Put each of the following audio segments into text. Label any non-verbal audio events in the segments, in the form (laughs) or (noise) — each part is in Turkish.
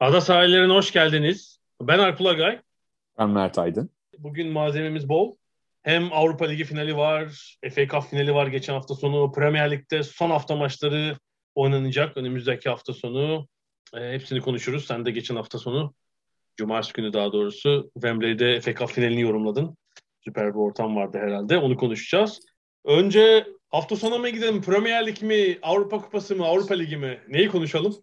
Ada sahillerine hoş geldiniz. Ben Alp Ulagay. Ben Mert Aydın. Bugün malzememiz bol. Hem Avrupa Ligi finali var, FA Cup finali var geçen hafta sonu. Premier Lig'de son hafta maçları oynanacak önümüzdeki hafta sonu. E, hepsini konuşuruz. Sen de geçen hafta sonu, Cumartesi günü daha doğrusu Wembley'de FA Cup finalini yorumladın. Süper bir ortam vardı herhalde. Onu konuşacağız. Önce hafta sonu mu gidelim? Premier Lig mi? Avrupa Kupası mı? Avrupa Ligi mi? Neyi konuşalım?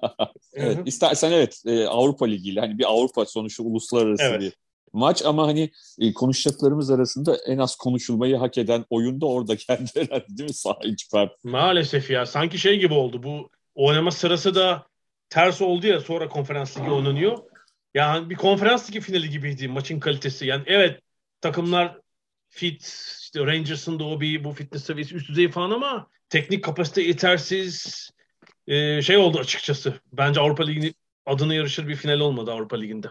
(laughs) evet, istersen evet e, Avrupa Ligi ile hani bir Avrupa sonuçta uluslararası evet. bir maç ama hani e, konuşacaklarımız arasında en az konuşulmayı hak eden oyun da orada (laughs) kendi herhalde değil mi sahici Maalesef ya sanki şey gibi oldu bu oynama sırası da ters oldu ya sonra konferans ligi oynanıyor. Yani bir konferans ligi finali gibiydi maçın kalitesi. Yani evet takımlar fit işte Rangers'ın da o bir bu fitness seviyesi üst düzey falan ama teknik kapasite yetersiz ee, şey oldu açıkçası. Bence Avrupa Ligi'nin adını yarışır bir final olmadı Avrupa Ligi'nde.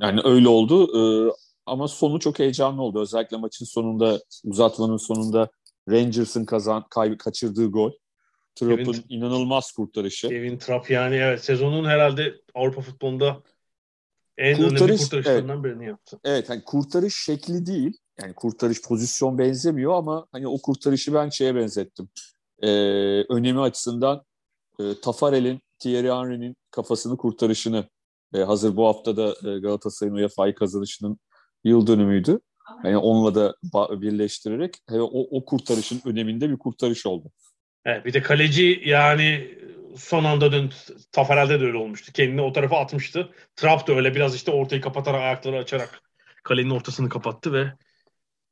Yani öyle oldu ee, ama sonu çok heyecanlı oldu. Özellikle maçın sonunda, uzatmanın sonunda Rangers'ın kazan, kaybı, kaçırdığı gol. Trapp'ın inanılmaz kurtarışı. Kevin Trapp yani evet sezonun herhalde Avrupa futbolunda en kurtarış, önemli kurtarışlarından evet, birini yaptı. Evet hani kurtarış şekli değil. Yani kurtarış pozisyon benzemiyor ama hani o kurtarışı ben şeye benzettim. Ee, önemi açısından e, Tafarel'in Thierry Henry'nin kafasını kurtarışını e, hazır bu hafta da e, Galatasaray'ın UEFA'yı kazanışının yıl dönümüydü. Yani onunla da birleştirerek o, o kurtarışın öneminde bir kurtarış oldu. Evet, bir de kaleci yani son anda dön Tafarel'de de öyle olmuştu. Kendini o tarafa atmıştı. Trap da öyle biraz işte ortayı kapatarak ayakları açarak kalenin ortasını kapattı ve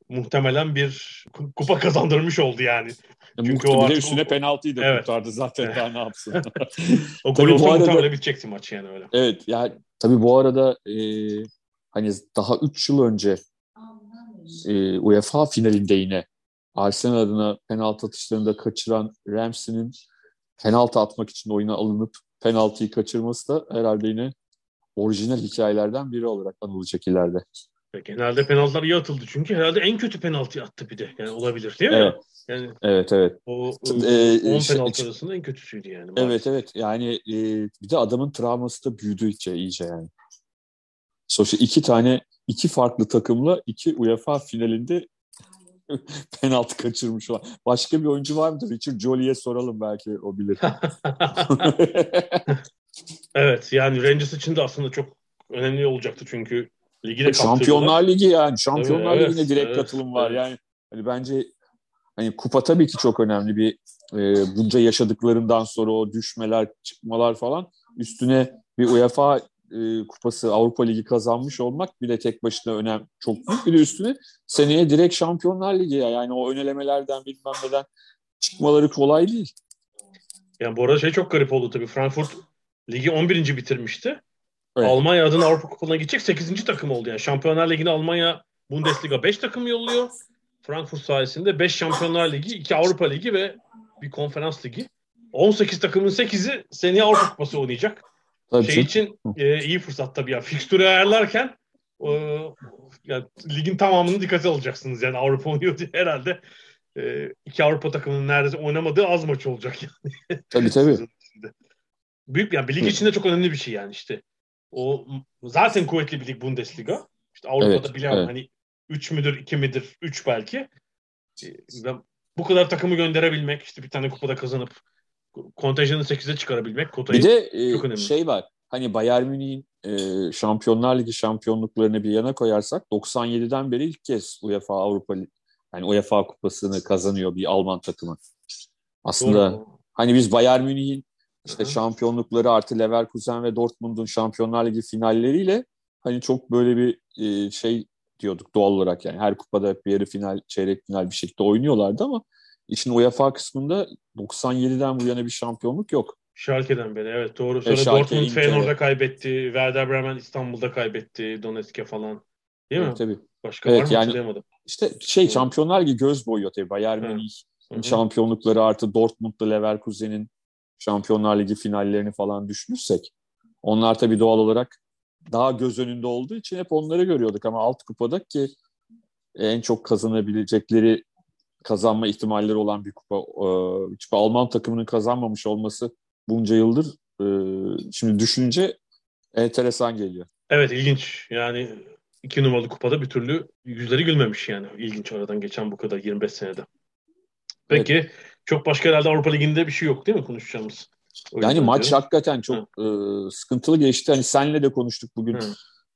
muhtemelen bir kupa kazandırmış oldu yani. Çünkü o bir üstüne penaltıyı da evet. kurtardı zaten daha ne yapsın. (laughs) o gol olsa arada... muhtemelen bitecekti maç yani öyle. Evet yani tabii bu arada e, hani daha 3 yıl önce e, UEFA finalinde yine Arsenal adına penaltı atışlarında kaçıran Ramsey'nin penaltı atmak için oyuna alınıp penaltıyı kaçırması da herhalde yine orijinal hikayelerden biri olarak anılacak ileride. Genelde penaltılar iyi atıldı çünkü herhalde en kötü penaltı attı bir de. Yani olabilir değil mi? Evet. Yani evet evet. O 10 e, şey, penaltı arasında en kötüsüydü yani. Evet maalesef. evet. Yani e, bir de adamın travması da büyüdü iyice, iyice yani. Sonuçta iki tane iki farklı takımla iki UEFA finalinde (laughs) penaltı kaçırmış olan. Başka bir oyuncu var mıdır? Richard Jolie'ye soralım belki o bilir. (laughs) evet yani Rangers için de aslında çok önemli olacaktı çünkü ligi de Şampiyonlar Ligi yani. Şampiyonlar evet, Ligi'ne direkt evet, katılım var. Evet. Yani hani bence hani kupa tabii ki çok önemli bir e, bunca yaşadıklarından sonra o düşmeler, çıkmalar falan üstüne bir UEFA e, kupası Avrupa Ligi kazanmış olmak bile tek başına önem çok büyük. Bir de üstüne seneye direkt Şampiyonlar Ligi ya. Yani o önelemelerden bilmem neden çıkmaları kolay değil. Yani bu arada şey çok garip oldu tabii. Frankfurt ligi 11. bitirmişti. Evet. Almanya adına Avrupa Kupası'na gidecek 8. takım oldu yani. Şampiyonlar Ligi'ne Almanya Bundesliga 5 takım yolluyor. Frankfurt sayesinde 5 Şampiyonlar Ligi, 2 Avrupa Ligi ve bir konferans ligi. 18 takımın 8'i seneye Avrupa Kupası oynayacak. Tabii şey için e, iyi fırsat tabii ya. Fikstürü ayarlarken e, yani ligin tamamını dikkate alacaksınız yani Avrupa oynuyor diye herhalde e, iki Avrupa takımının neredeyse oynamadığı az maç olacak yani. Tabii tabii. Büyük yani bir lig içinde çok önemli bir şey yani işte. O zaten kuvvetli bir lig Bundesliga. İşte Avrupa'da evet, bilemem evet. hani 3 müdür 2 midir 3 belki. Ve bu kadar takımı gönderebilmek işte bir tane kupada kazanıp kontenjanı 8'e çıkarabilmek kotayı bir de, çok e, önemli. şey var hani Bayern Münih'in e, Şampiyonlar Ligi şampiyonluklarını bir yana koyarsak 97'den beri ilk kez UEFA Avrupa yani UEFA kupasını kazanıyor bir Alman takımı. Aslında Doğru. hani biz Bayern Münih'in işte Hı-hı. şampiyonlukları artı Leverkusen ve Dortmund'un Şampiyonlar Ligi finalleriyle hani çok böyle bir e, şey bekliyorduk doğal olarak yani. Her kupada bir yarı final, çeyrek final bir şekilde oynuyorlardı ama işin UEFA kısmında 97'den bu yana bir şampiyonluk yok. Schalke'den beri evet doğru. Sonra e, Dortmund Feyenoord'a kaybetti. Werder Bremen İstanbul'da kaybetti. Donetsk'e falan. Değil mi? Evet, tabii. Başka evet, var mı yani. İşte şey Şampiyonlar Ligi göz boyuyor tabii. Bayern Münih şampiyonlukları artı Dortmund'la Leverkusen'in Şampiyonlar Ligi finallerini falan düşünürsek onlar tabii doğal olarak daha göz önünde olduğu için hep onları görüyorduk ama alt kupada ki en çok kazanabilecekleri kazanma ihtimalleri olan bir kupa. Çünkü Alman takımının kazanmamış olması bunca yıldır e, şimdi düşününce enteresan geliyor. Evet ilginç. Yani iki numaralı kupada bir türlü yüzleri gülmemiş yani. İlginç aradan geçen bu kadar 25 senede. Peki evet. çok başka herhalde Avrupa Ligi'nde bir şey yok değil mi konuşacağımız? O yani maç diyorum. hakikaten çok e, sıkıntılı geçti. Hani senle de konuştuk bugün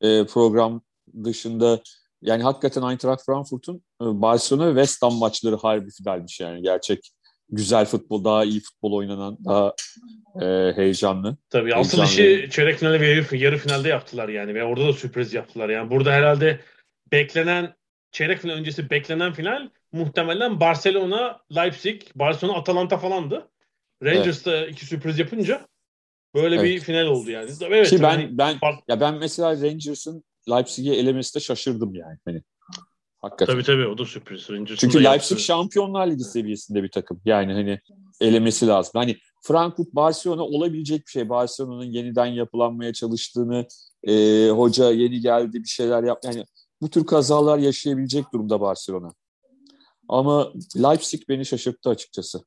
e, program dışında. Yani hakikaten Eintracht Frankfurt'un e, Barcelona ve West Ham maçları harbi finalmiş yani. Gerçek güzel futbol, daha iyi futbol oynanan, daha e, heyecanlı. Tabii asıl işi çeyrek finalde ve yarı, yarı finalde yaptılar yani ve orada da sürpriz yaptılar. Yani burada herhalde beklenen çeyrek final öncesi beklenen final muhtemelen Barcelona, Leipzig, Barcelona, Atalanta falandı. Rangers da iki sürpriz yapınca böyle evet. bir final oldu yani. Evet, Ki ben yani, ben ya ben mesela Rangers'ın Leipzig'i elemesi de şaşırdım yani. Hani Hakikaten. Tabii tabii o da sürpriz. Rangers'ın Çünkü Leipzig yaptı. Şampiyonlar Ligi seviyesinde bir takım. Yani hani elemesi lazım. Hani Frankfurt Barcelona olabilecek bir şey. Barcelona'nın yeniden yapılanmaya çalıştığını, e, hoca yeni geldi bir şeyler yap. Yani bu tür kazalar yaşayabilecek durumda Barcelona. Ama Leipzig beni şaşırttı açıkçası.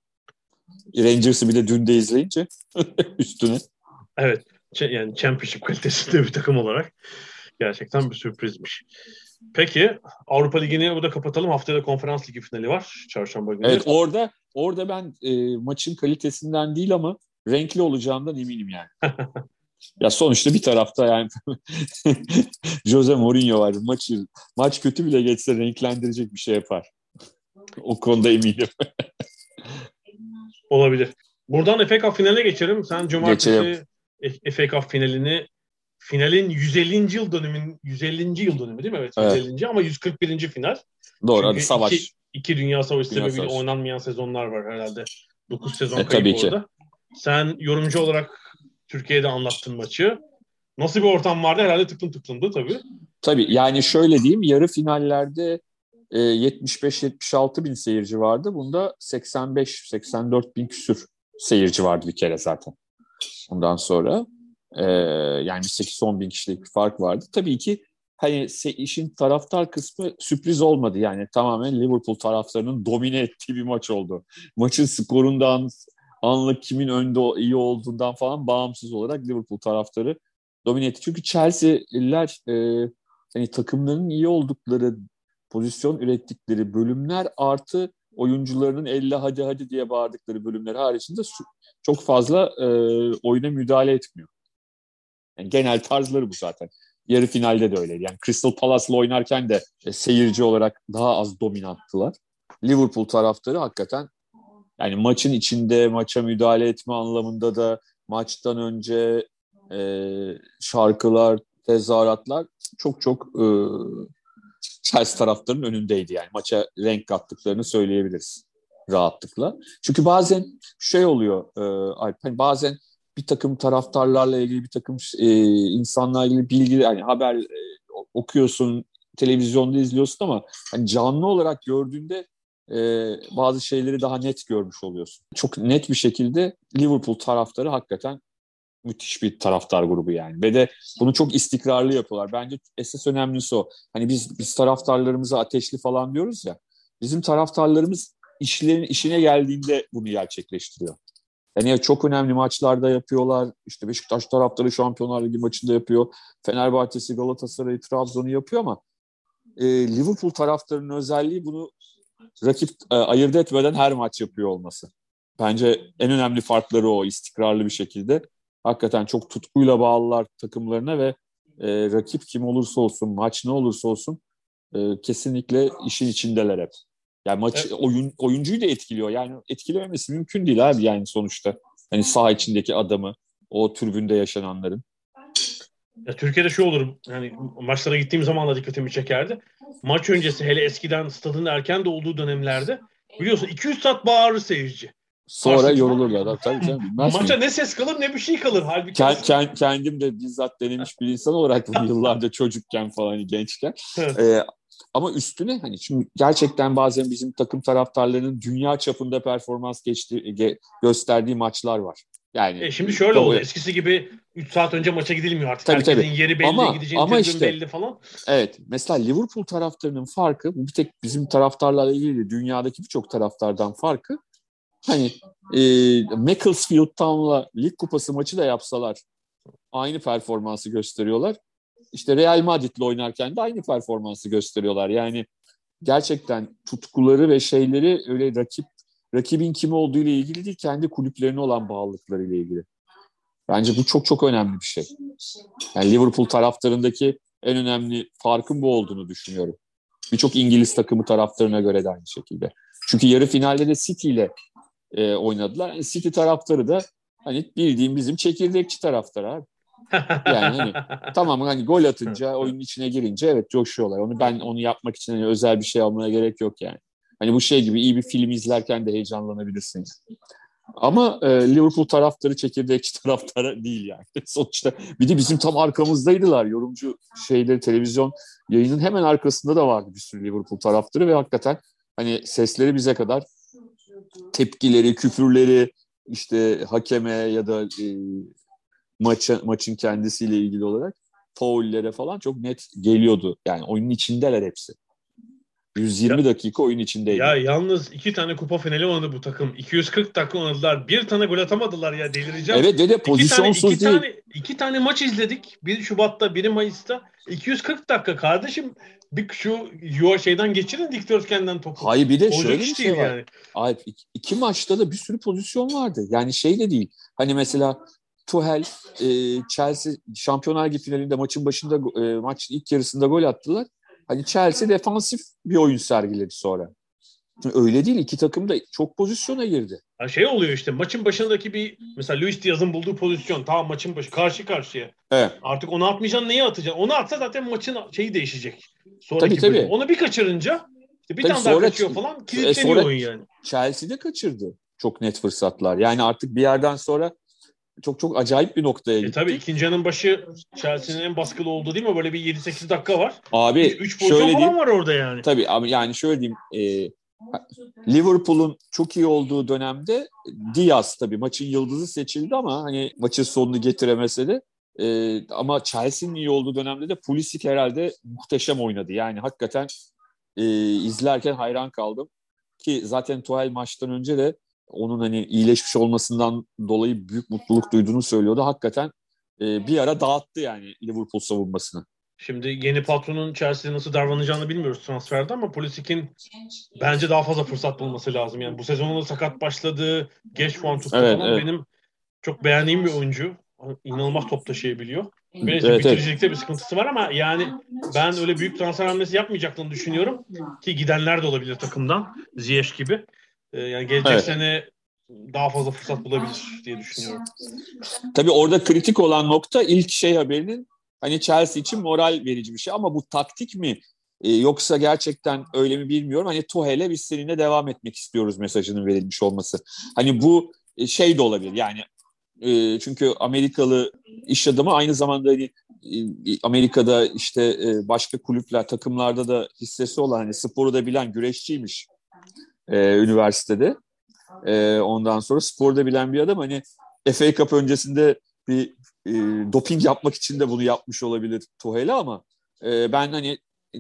Rangers'ı bir de dün de izleyince (laughs) üstüne. Evet. Yani Championship kalitesinde bir takım olarak gerçekten bir sürprizmiş. Peki Avrupa Ligi'ni burada kapatalım. Haftaya da konferans ligi finali var. Çarşamba günü. Evet orada orada ben e, maçın kalitesinden değil ama renkli olacağından eminim yani. (laughs) ya sonuçta bir tarafta yani (laughs) Jose Mourinho var. Maçı, maç kötü bile geçse renklendirecek bir şey yapar. o konuda eminim. Olabilir. Buradan FA Cup finaline geçelim. Sen cumartesi FA Cup finalini finalin 150. yıl dönümün 150. yıl dönümü değil mi? Evet, evet. 150. ama 141. final. Doğru Çünkü savaş. Iki, iki dünya savaşı dünya sebebiyle savaşı. oynanmayan sezonlar var herhalde. 9 sezon e, kayıp orada. Sen yorumcu olarak Türkiye'de anlattın maçı. Nasıl bir ortam vardı? Herhalde tıklım tıklımdı tabii. Tabii yani şöyle diyeyim yarı finallerde 75-76 e, bin seyirci vardı. Bunda 85-84 bin küsür seyirci vardı bir kere zaten. Ondan sonra e, yani 8-10 bin kişilik bir fark vardı. Tabii ki hani işin taraftar kısmı sürpriz olmadı. Yani tamamen Liverpool taraftarının domine ettiği bir maç oldu. Maçın skorundan, anlık kimin önde iyi olduğundan falan bağımsız olarak Liverpool taraftarı domine etti. Çünkü Chelsea'liler e, hani takımların iyi oldukları, pozisyon ürettikleri bölümler artı oyuncularının elle hadi hadi diye bağırdıkları bölümler haricinde çok fazla e, oyuna müdahale etmiyor. Yani genel tarzları bu zaten. Yarı finalde de öyleydi. Yani Crystal Palace'la oynarken de e, seyirci olarak daha az dominanttılar. Liverpool taraftarı hakikaten yani maçın içinde maça müdahale etme anlamında da maçtan önce e, şarkılar, tezahüratlar çok çok e, Chelsea taraftarının önündeydi yani. Maça renk kattıklarını söyleyebiliriz rahatlıkla. Çünkü bazen şey oluyor e, Alp, hani bazen bir takım taraftarlarla ilgili bir takım e, insanlarla ilgili bilgi yani haber e, okuyorsun, televizyonda izliyorsun ama hani canlı olarak gördüğünde e, bazı şeyleri daha net görmüş oluyorsun. Çok net bir şekilde Liverpool taraftarı hakikaten müthiş bir taraftar grubu yani. Ve de bunu çok istikrarlı yapıyorlar. Bence esas önemlisi o. Hani biz biz taraftarlarımıza ateşli falan diyoruz ya. Bizim taraftarlarımız işlerin işine geldiğinde bunu gerçekleştiriyor. Yani çok önemli maçlarda yapıyorlar. İşte Beşiktaş taraftarı Şampiyonlar Ligi maçında yapıyor. Fenerbahçe'si, Galatasaray, Trabzon'u yapıyor ama e, Liverpool taraftarının özelliği bunu rakip e, ayırt etmeden her maç yapıyor olması. Bence en önemli farkları o istikrarlı bir şekilde. Hakikaten çok tutkuyla bağlılar takımlarına ve e, rakip kim olursa olsun, maç ne olursa olsun e, kesinlikle işin içindeler hep. Yani maç evet. oyun oyuncuyu da etkiliyor. Yani etkilememesi mümkün değil abi yani sonuçta. Hani saha içindeki adamı, o türbünde yaşananların. Ya Türkiye'de şu olur. Yani maçlara gittiğim zaman da dikkatimi çekerdi. maç öncesi hele eskiden stadın erken de olduğu dönemlerde biliyorsun 200 saat bağırır seyirci. Sonra Karşı yorulurlar. Da. Tabii canım (laughs) Maça mi? ne ses kalır ne bir şey kalır. Halbuki Kend, kend, kendim de bizzat denemiş bir insan olarak (laughs) yıllarca çocukken falan hani gençken. ee, ama üstüne hani şimdi gerçekten bazen bizim takım taraftarlarının dünya çapında performans geçti, ge, gösterdiği maçlar var. Yani e şimdi şöyle oldu. Eskisi gibi 3 saat önce maça gidilmiyor artık. Tabii, Herkesin tabii. yeri belli, ama, gideceğin ama işte, belli falan. Evet. Mesela Liverpool taraftarının farkı bu bir tek bizim taraftarlarla ilgili dünyadaki birçok taraftardan farkı hani e, Macclesfield Town'la lig kupası maçı da yapsalar aynı performansı gösteriyorlar. İşte Real Madrid'le oynarken de aynı performansı gösteriyorlar. Yani gerçekten tutkuları ve şeyleri öyle rakip rakibin kim olduğu ile ilgili değil, kendi kulüplerine olan bağlılıkları ile ilgili. Bence bu çok çok önemli bir şey. Yani Liverpool taraftarındaki en önemli farkın bu olduğunu düşünüyorum. Birçok İngiliz takımı taraftarına göre de aynı şekilde. Çünkü yarı finalde de City ile e, oynadılar. Yani City taraftarı da hani bildiğim bizim çekirdekçi taraftar abi. Yani hani (laughs) tamam hani gol atınca oyunun içine girince evet coşuyorlar. Onu ben onu yapmak için hani özel bir şey almaya gerek yok yani. Hani bu şey gibi iyi bir film izlerken de heyecanlanabilirsin. Ama e, Liverpool taraftarı çekirdekçi (laughs) taraftarı değil yani. (laughs) Sonuçta bir de bizim tam arkamızdaydılar. Yorumcu şeyleri televizyon yayının hemen arkasında da vardı bir sürü Liverpool taraftarı ve hakikaten hani sesleri bize kadar tepkileri, küfürleri işte hakeme ya da e, maça, maçın kendisiyle ilgili olarak faullere falan çok net geliyordu. Yani oyunun içindeler hepsi. 120 ya, dakika oyun içindeydi. Ya yalnız iki tane kupa finali oynadı bu takım. 240 dakika oynadılar. Bir tane gol atamadılar ya delireceğim. Evet dede pozisyonsuz iki tane, iki değil. Tane, iki tane maç izledik. Biri Şubat'ta biri Mayıs'ta. 240 dakika kardeşim. Bir şu yuva şeyden geçirin dikdörtgenden topu. Hayır bir de Olacak şöyle bir şey var. Yani. Abi, iki maçta da bir sürü pozisyon vardı. Yani şey de değil. Hani mesela Tuhel, e, Chelsea Şampiyonlar Ligi finalinde maçın başında e, maç ilk yarısında gol attılar. Hani Chelsea defansif bir oyun sergiledi sonra. Öyle değil. iki takım da çok pozisyona girdi. Ya şey oluyor işte maçın başındaki bir mesela Luis Diaz'ın bulduğu pozisyon tamam maçın başı karşı karşıya. Evet. Artık onu atmayacaksın neyi atacaksın? Onu atsa zaten maçın şeyi değişecek. Sonraki tabii, tabii. Onu bir kaçırınca işte bir tabii tane sonra, daha kaçıyor falan kilitleniyor e, oyun yani. Chelsea'de kaçırdı çok net fırsatlar. Yani artık bir yerden sonra çok çok acayip bir noktaya gitti. E tabii ikinci yanın başı Chelsea'nin en baskılı olduğu değil mi? Böyle bir 7-8 dakika var. Abi 3 pozisyon falan var orada yani. Tabii abi yani şöyle diyeyim. E, Liverpool'un çok iyi olduğu dönemde Diaz tabii maçın yıldızı seçildi ama hani maçın sonunu getiremese de e, ama Chelsea'nin iyi olduğu dönemde de Pulisic herhalde muhteşem oynadı. Yani hakikaten e, izlerken hayran kaldım. Ki zaten Tuchel maçtan önce de onun hani iyileşmiş olmasından dolayı büyük mutluluk duyduğunu söylüyordu. Hakikaten e, bir ara dağıttı yani Liverpool savunmasını. Şimdi yeni patronun Chelsea'de nasıl davranacağını bilmiyoruz transferde ama Pulisic'in bence daha fazla fırsat bulması lazım. Yani bu sezonunda sakat başladı, geç puan tuttu evet, falan. Evet. Benim çok beğendiğim bir oyuncu. İnanılmaz top taşıyabiliyor. Benim evet, bitiricilikte evet. bir sıkıntısı var ama yani ben öyle büyük transfer hamlesi yapmayacaklarını düşünüyorum. Ki gidenler de olabilir takımdan. Ziyech gibi. Ee, yani gelecek evet. sene daha fazla fırsat bulabilir diye düşünüyorum. Tabii orada kritik olan nokta ilk şey haberinin hani Chelsea için moral verici bir şey ama bu taktik mi e, yoksa gerçekten öyle mi bilmiyorum. Hani Tuhel'e biz seninle devam etmek istiyoruz mesajının verilmiş olması. Hani bu e, şey de olabilir yani e, çünkü Amerikalı iş adamı aynı zamanda hani e, Amerika'da işte başka kulüpler takımlarda da hissesi olan hani sporu da bilen güreşçiymiş e, üniversitede. E, ondan sonra sporda bilen bir adam hani FA Cup öncesinde bir e, doping yapmak için de bunu yapmış olabilir Tuhel'e ama e, ben hani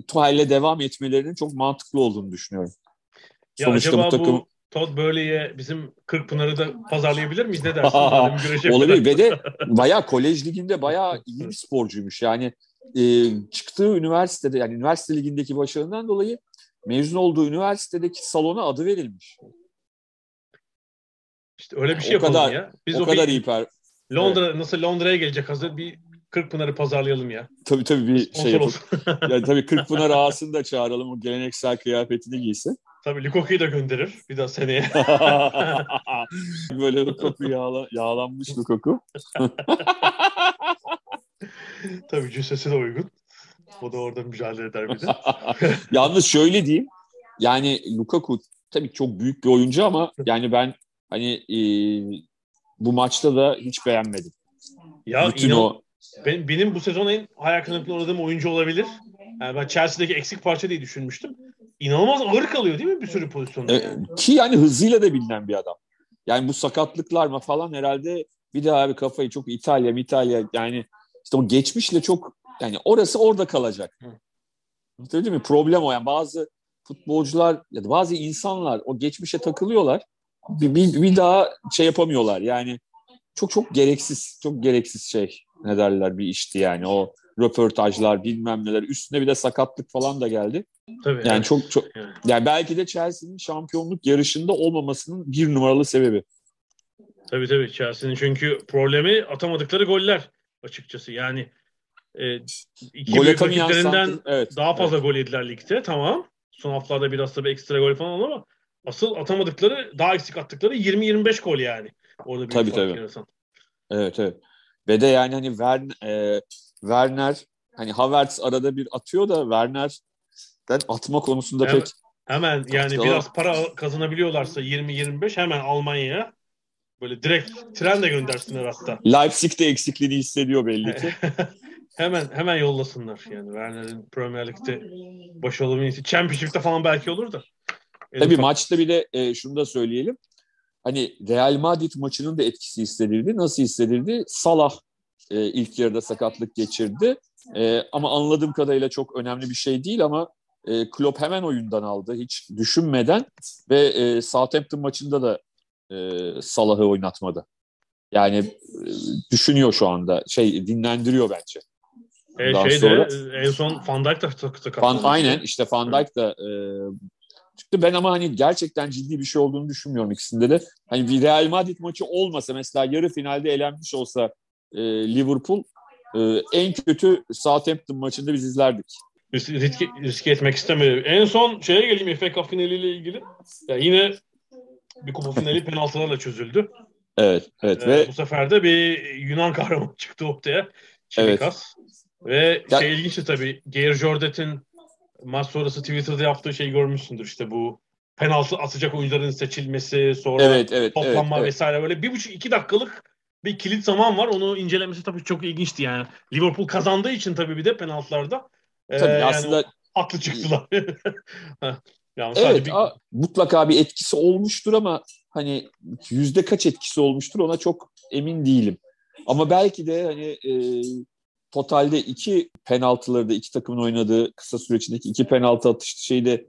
Tuhel'le devam etmelerinin çok mantıklı olduğunu düşünüyorum. Ya Sonuçta acaba bu, takım... bu Todd Burley'e bizim Kırkpınar'ı da pazarlayabilir miyiz? Ne dersin? (laughs) Olabilir ve de bayağı kolej liginde bayağı iyi bir sporcuymuş. Yani e, çıktığı üniversitede yani üniversite ligindeki başarından dolayı mezun olduğu üniversitedeki salona adı verilmiş. İşte öyle bir şey o yapalım kadar, ya. Biz o, o kadar bir, iyi per... Londra evet. nasıl Londra'ya gelecek hazır bir Kırkpınar'ı pazarlayalım ya. Tabii tabii bir şey yapalım. (laughs) yani tabii Kırkpınar (laughs) ağasını da çağıralım o geleneksel kıyafetini giysin. Tabii Lukaku'yu da gönderir bir daha seneye. (laughs) Böyle Lukaku yağla, yağlanmış Lukaku. tabii cüssesi de uygun. O da orada mücadele eder bir de. (laughs) Yalnız şöyle diyeyim. Yani Lukaku tabii çok büyük bir oyuncu ama yani ben hani e, bu maçta da hiç beğenmedim. Ya Bütün inan, o ben, benim bu sezon en hayal kırıklığına uğradığım oyuncu olabilir. Yani ben Chelsea'deki eksik parça diye düşünmüştüm. İnanılmaz ağır kalıyor değil mi bir sürü pozisyonda? E, ki yani hızıyla da bilinen bir adam. Yani bu sakatlıklar mı falan herhalde bir daha bir kafayı çok İtalya İtalya yani işte o geçmişle çok yani orası orada kalacak. Değil mi? Problem o yani bazı futbolcular ya da bazı insanlar o geçmişe takılıyorlar. Bir, bir, bir daha şey yapamıyorlar. Yani çok çok gereksiz, çok gereksiz şey ne derler bir işti yani o röportajlar bilmem neler üstüne bir de sakatlık falan da geldi. Tabii, yani evet. çok çok evet. yani belki de Chelsea'nin şampiyonluk yarışında olmamasının bir numaralı sebebi. Tabii tabii Chelsea'nin çünkü problemi atamadıkları goller açıkçası. Yani e, iki gol büyük rakiplerinden evet, daha fazla evet. gol yediler ligde tamam. Son haftalarda biraz tabii ekstra gol falan oldu ama asıl atamadıkları daha eksik attıkları 20-25 gol yani. Orada bir tabii tabii. Yaratan. Evet evet. Ve de yani hani Vern, e, Werner hani Havertz arada bir atıyor da Werner'den atma konusunda hemen, pek hemen yani biraz para kazanabiliyorlarsa 20-25 hemen Almanya'ya böyle direkt trenle göndersinler hatta. Leipzig de eksikliğini hissediyor belli ki. (laughs) hemen hemen yollasınlar yani Werner'in Premier Lig'de başarılı bir Championship'te falan belki olur da. Tabii maçta bir de e, şunu da söyleyelim hani Real Madrid maçının da etkisi hissedildi. Nasıl hissedildi? Salah e, ilk yarıda sakatlık geçirdi. E, ama anladığım kadarıyla çok önemli bir şey değil ama e, Klopp hemen oyundan aldı hiç düşünmeden ve e, Southampton maçında da e, Salah'ı oynatmadı. Yani e, düşünüyor şu anda. Şey dinlendiriyor bence. E, şeyde, sonra, en son Van Dijk da sakatlandı. Aynen işte Van Dijk da e, çıktı. Ben ama hani gerçekten ciddi bir şey olduğunu düşünmüyorum ikisinde de. Hani bir Real Madrid maçı olmasa mesela yarı finalde elenmiş olsa e, Liverpool e, en kötü Southampton maçında biz izlerdik. Riske, riske etmek istemiyorum. En son şeye geleyim FA Cup finaliyle ilgili. Ya yine bir kupa finali (laughs) penaltılarla çözüldü. Evet, evet. Ee, ve bu sefer de bir Yunan kahraman çıktı ortaya. Çimikas. Evet. Ve ya, şey ilginçti tabii. Geir Jordet'in maç sonrası Twitter'da yaptığı şeyi görmüşsündür işte bu penaltı atacak oyuncuların seçilmesi sonra evet, evet, toplanma evet, vesaire böyle bir buçuk iki dakikalık bir kilit zaman var. Onu incelemesi tabii çok ilginçti yani. Liverpool kazandığı için tabii bir de penaltılarda. Tabii ee, aslında (laughs) (laughs) yani haklı çıktılar. yani evet, bir... a, mutlaka bir etkisi olmuştur ama hani yüzde kaç etkisi olmuştur ona çok emin değilim. Ama belki de hani e, totalde iki penaltıları da iki takımın oynadığı kısa süre içindeki iki penaltı atıştı şeyde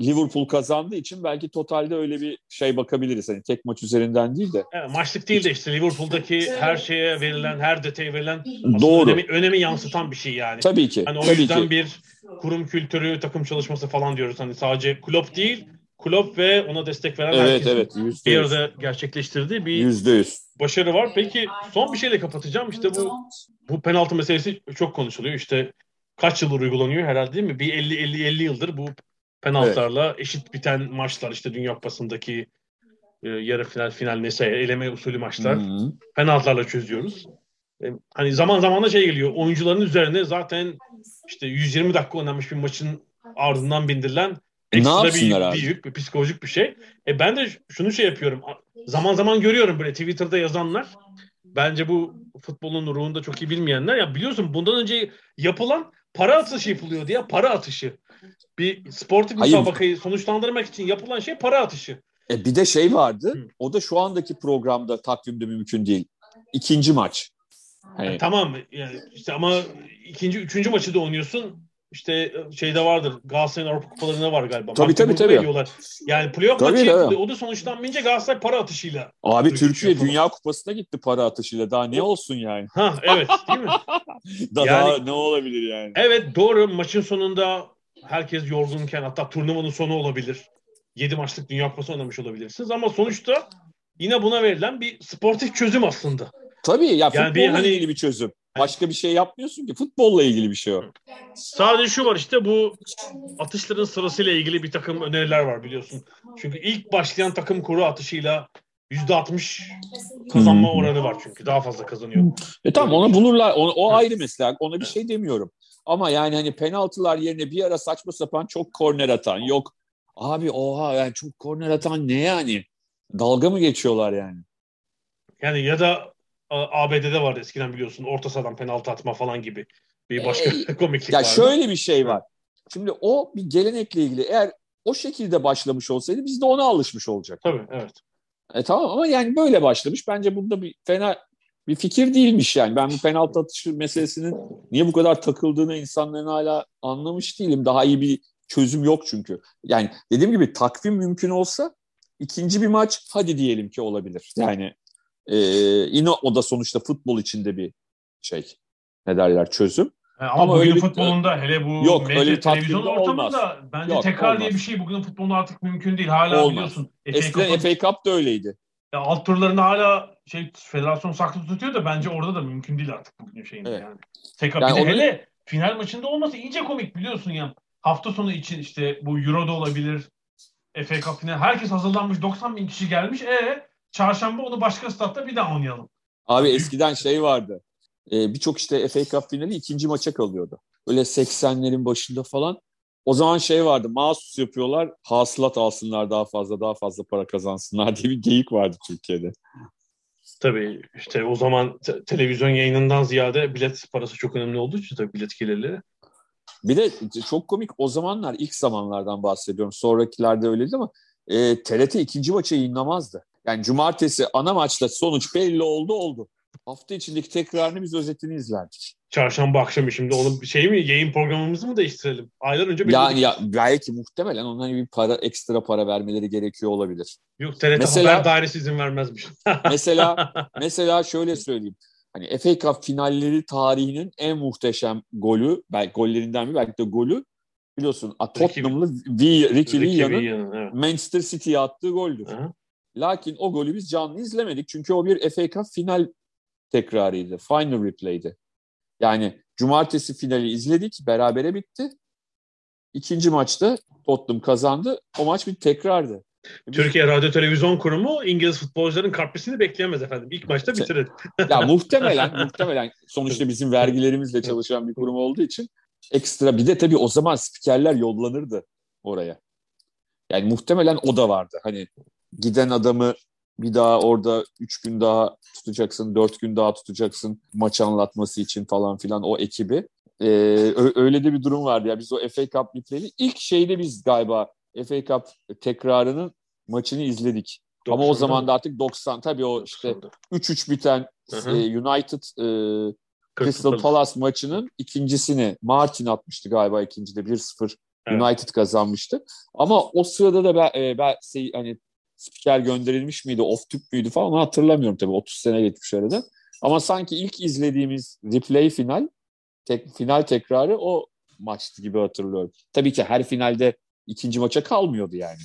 Liverpool kazandığı için belki totalde öyle bir şey bakabiliriz. Hani tek maç üzerinden değil de. Evet, maçlık değil de işte Liverpool'daki her şeye verilen, her detaya verilen Doğru. Önemi, önemi yansıtan bir şey yani. Tabii ki. Hani o tabii yüzden ki. bir kurum kültürü, takım çalışması falan diyoruz. Hani sadece kulüp değil, kulüp ve ona destek veren evet, herkesin evet, bir arada gerçekleştirdiği bir %100. başarı var. Peki son bir şeyle kapatacağım. İşte bu bu penaltı meselesi çok konuşuluyor. İşte kaç yıldır uygulanıyor herhalde değil mi? Bir 50 50 50 yıldır bu penaltılarla evet. eşit biten maçlar işte Dünya Kupası'ndaki e, yarı final final neyse eleme usulü maçlar Hı-hı. penaltılarla çözüyoruz. E, hani zaman zaman da şey geliyor. Oyuncuların üzerine zaten işte 120 dakika oynanmış bir maçın ardından bindirilen ekstra bir, bir yük, bir psikolojik bir şey. E ben de şunu şey yapıyorum. Zaman zaman görüyorum böyle Twitter'da yazanlar. Bence bu futbolun ruhunda çok iyi bilmeyenler. Ya biliyorsun bundan önce yapılan para atışı yapılıyor diye para atışı. Bir sportif müsabakayı sonuçlandırmak için yapılan şey para atışı. E bir de şey vardı. Hı. O da şu andaki programda takvimde mümkün değil. İkinci maç. Hani... Yani, tamam yani işte ama ikinci, üçüncü maçı da oynuyorsun işte e, şeyde vardır. Galatasaray'ın Avrupa Kupalarında var galiba. Tabii tabii tabii. Ediyorlar. Yani playoff tabii, maçı tabii. o da sonuçlanmayınca Galatasaray para atışıyla. Abi Türkiye Dünya Kupası'na gitti para atışıyla. Daha ne olsun yani? Ha evet değil mi? (laughs) daha, yani, daha ne olabilir yani? Evet doğru. Maçın sonunda herkes yorgunken hatta turnuvanın sonu olabilir. 7 maçlık Dünya Kupası oynamış olabilirsiniz ama sonuçta yine buna verilen bir sportif çözüm aslında. Tabii ya yani futbolla bir, hani, ilgili bir çözüm. Başka bir şey yapmıyorsun ki. Futbolla ilgili bir şey o. Sadece şu var işte bu atışların sırasıyla ilgili bir takım öneriler var biliyorsun. Çünkü ilk başlayan takım kuru atışıyla %60 kazanma hmm. oranı var çünkü. Daha fazla kazanıyor. E tamam onu bulurlar. O, o ayrı mesela. Ona bir şey demiyorum. Ama yani hani penaltılar yerine bir ara saçma sapan çok korner atan yok. Abi oha yani çok korner atan ne yani? Dalga mı geçiyorlar yani? Yani ya da ABD'de vardı eskiden biliyorsun orta sahadan penaltı atma falan gibi bir başka ee, (laughs) komiklik ya vardı. şöyle bir şey var. Şimdi o bir gelenekle ilgili eğer o şekilde başlamış olsaydı biz de ona alışmış olacak. Tabii evet. E, tamam ama yani böyle başlamış. Bence bunda bir fena bir fikir değilmiş yani. Ben bu penaltı atışı meselesinin niye bu kadar takıldığını insanların hala anlamış değilim. Daha iyi bir çözüm yok çünkü. Yani dediğim gibi takvim mümkün olsa ikinci bir maç hadi diyelim ki olabilir. Yani e, yine o da sonuçta futbol içinde bir şey ne derler çözüm. ama, ama bugün futbolunda hele bu yok, medya, öyle televizyon ortamında olmaz. bence yok, tekrar olmaz. diye bir şey bugün futbolunda artık mümkün değil. Hala olmaz. biliyorsun. Eskiden FA Cup da öyleydi. Ya alt turlarını hala şey federasyon saklı tutuyor da bence orada da mümkün değil artık bugün şeyin evet. yani. Tekrar yani bir onu... hele final maçında olması iyice komik biliyorsun ya. Hafta sonu için işte bu Euro'da olabilir. FA Cup final. Herkes hazırlanmış. 90 bin kişi gelmiş. E çarşamba onu başka statta bir daha oynayalım. Abi eskiden şey vardı. Ee, Birçok işte FA Cup finali ikinci maça kalıyordu. Öyle 80'lerin başında falan. O zaman şey vardı, mahsus yapıyorlar, hasılat alsınlar daha fazla, daha fazla para kazansınlar diye bir geyik vardı Türkiye'de. Tabii işte o zaman te- televizyon yayınından ziyade bilet parası çok önemli olduğu için tabii bilet gelirleri. Bir de çok komik o zamanlar ilk zamanlardan bahsediyorum. Sonrakilerde öyleydi ama e, TRT ikinci maçı yayınlamazdı. Yani cumartesi ana maçta sonuç belli oldu oldu. Hafta içindeki tekrarını biz özetini izlerdik. Çarşamba akşamı şimdi onun şey mi yayın programımızı mı değiştirelim? Aylar önce yani ya belki muhtemelen onların bir para ekstra para vermeleri gerekiyor olabilir. Yok TRT mesela, Haber Dairesi izin vermezmiş. (laughs) mesela mesela şöyle söyleyeyim. Hani FA Cup finalleri tarihinin en muhteşem golü, belki gollerinden bir belki de golü biliyorsun Tottenham'lı Ricky, Ricky Villian'ın evet. Manchester City'ye attığı goldür. Hı. Lakin o golü biz canlı izlemedik çünkü o bir FA Cup final tekrarıydı. Final replay'di. Yani cumartesi finali izledik. Berabere bitti. İkinci maçta Tottenham kazandı. O maç bir tekrardı. Türkiye Radyo Televizyon Kurumu İngiliz futbolcuların kartpisini bekleyemez efendim. İlk maçta bitirir. (laughs) ya muhtemelen muhtemelen sonuçta bizim vergilerimizle çalışan bir kurum olduğu için ekstra bir de tabii o zaman spikerler yollanırdı oraya. Yani muhtemelen o da vardı. Hani giden adamı bir daha orada üç gün daha tutacaksın, dört gün daha tutacaksın maç anlatması için falan filan o ekibi. Ee, öyle de bir durum vardı ya. Biz o FA Cup bitleri ilk şeyde biz galiba FA Cup tekrarının maçını izledik. 90'da. Ama o zaman da artık 90 tabii o işte 3-3 biten e, United e, Crystal Palace maçının ikincisini Martin atmıştı galiba ikincide 1-0 evet. United kazanmıştı. Ama o sırada da ben, e, ben şey, hani spiker gönderilmiş miydi, off tüp müydü falan onu hatırlamıyorum tabii 30 sene geçmiş arada. Ama sanki ilk izlediğimiz replay final, tek, final tekrarı o maçtı gibi hatırlıyorum. Tabii ki her finalde ikinci maça kalmıyordu yani.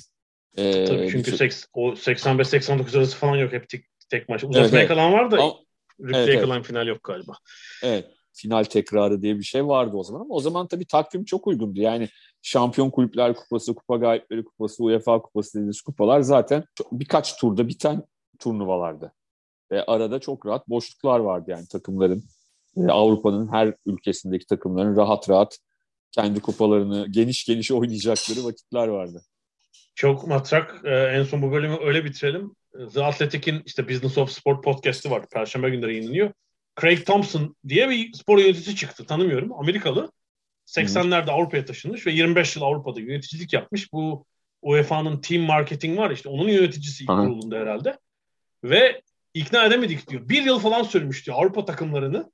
Ee, Tabii çünkü seks, o 85-89 arası falan yok hep tek, tek maç. Uzatmaya evet, kalan var da Ama, replay'e evet, kalan evet. final yok galiba. Evet final tekrarı diye bir şey vardı o zaman ama o zaman tabii takvim çok uygundu. Yani Şampiyon Kulüpler Kupası, Kupa Galipleri Kupası, UEFA Kupası dediğimiz kupalar zaten birkaç turda biten turnuvalardı. Ve arada çok rahat boşluklar vardı yani takımların. Avrupa'nın her ülkesindeki takımların rahat rahat kendi kupalarını geniş geniş oynayacakları vakitler vardı. Çok matrak. Ee, en son bu bölümü öyle bitirelim. The Athletic'in işte Business of Sport podcast'i var. Perşembe günleri yayınlanıyor. Craig Thompson diye bir spor yöneticisi çıktı. Tanımıyorum. Amerikalı. 80'lerde Avrupa'ya taşınmış ve 25 yıl Avrupa'da yöneticilik yapmış. Bu UEFA'nın team marketing var işte onun yöneticisi ilk kurulunda herhalde. Ve ikna edemedik diyor. Bir yıl falan sürmüş diyor Avrupa takımlarını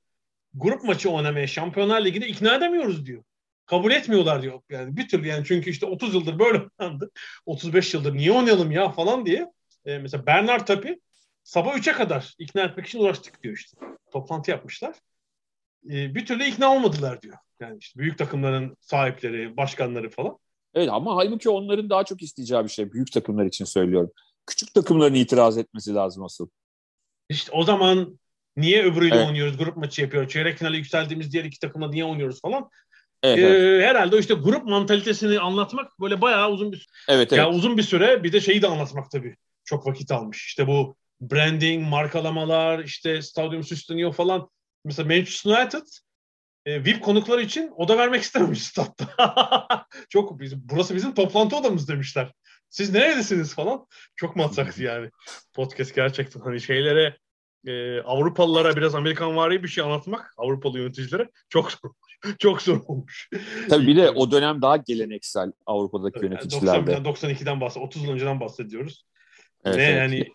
grup maçı oynamaya Şampiyonlar Ligi'de ikna edemiyoruz diyor. Kabul etmiyorlar diyor. Yani bir türlü yani çünkü işte 30 yıldır böyle oynandı. 35 yıldır niye oynayalım ya falan diye. Ee, mesela Bernard Tapie sabah 3'e kadar ikna etmek için uğraştık diyor işte. Toplantı yapmışlar. Ee, bir türlü ikna olmadılar diyor. Yani işte büyük takımların sahipleri, başkanları falan. Evet ama halbuki onların daha çok isteyeceği bir şey. Büyük takımlar için söylüyorum. Küçük takımların itiraz etmesi lazım asıl. İşte o zaman niye öbürüyle evet. oynuyoruz? Grup maçı yapıyor. Çeyrek finale yükseldiğimiz diğer iki takımla niye oynuyoruz falan. Evet, ee, evet. Herhalde işte grup mantalitesini anlatmak böyle bayağı uzun bir evet, evet. Ya uzun bir süre bir de şeyi de anlatmak tabii çok vakit almış. İşte bu branding, markalamalar, işte stadyum süsleniyor falan. Mesela Manchester United e, VIP konuklar için oda vermek (laughs) istememiş statta. (laughs) Çok bizim, burası bizim toplantı odamız demişler. Siz neredesiniz falan. Çok matsaktı yani. Podcast gerçekten hani şeylere e, Avrupalılara biraz Amerikan vari bir şey anlatmak Avrupalı yöneticilere çok zor (laughs) çok zor olmuş. Tabii bir de o dönem daha geleneksel Avrupa'daki yöneticilerde. 90'dan 92'den bahsediyoruz. 30 yıl önceden bahsediyoruz. Evet, ne evet. yani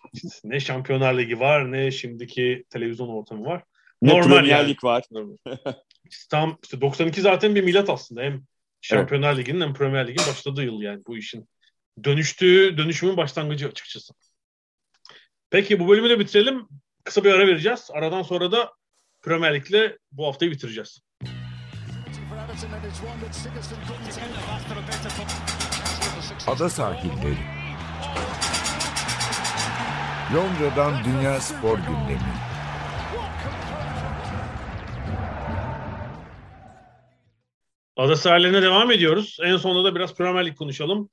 ne Şampiyonlar Ligi var ne şimdiki televizyon ortamı var. Ne Normal Premier yani. Lig var. (laughs) Tam işte 92 zaten bir milat aslında. Hem Şampiyonlar evet. Ligi'nin hem Premier Lig'in başladığı yıl yani bu işin. Dönüştüğü, dönüşümün başlangıcı açıkçası. Peki bu bölümü de bitirelim. Kısa bir ara vereceğiz. Aradan sonra da Premier Lig'le bu haftayı bitireceğiz. Ada sahilleri. Londra'dan Dünya Spor Gündemi. Ada sahillerine devam ediyoruz. En sonunda da biraz Premier Lig konuşalım.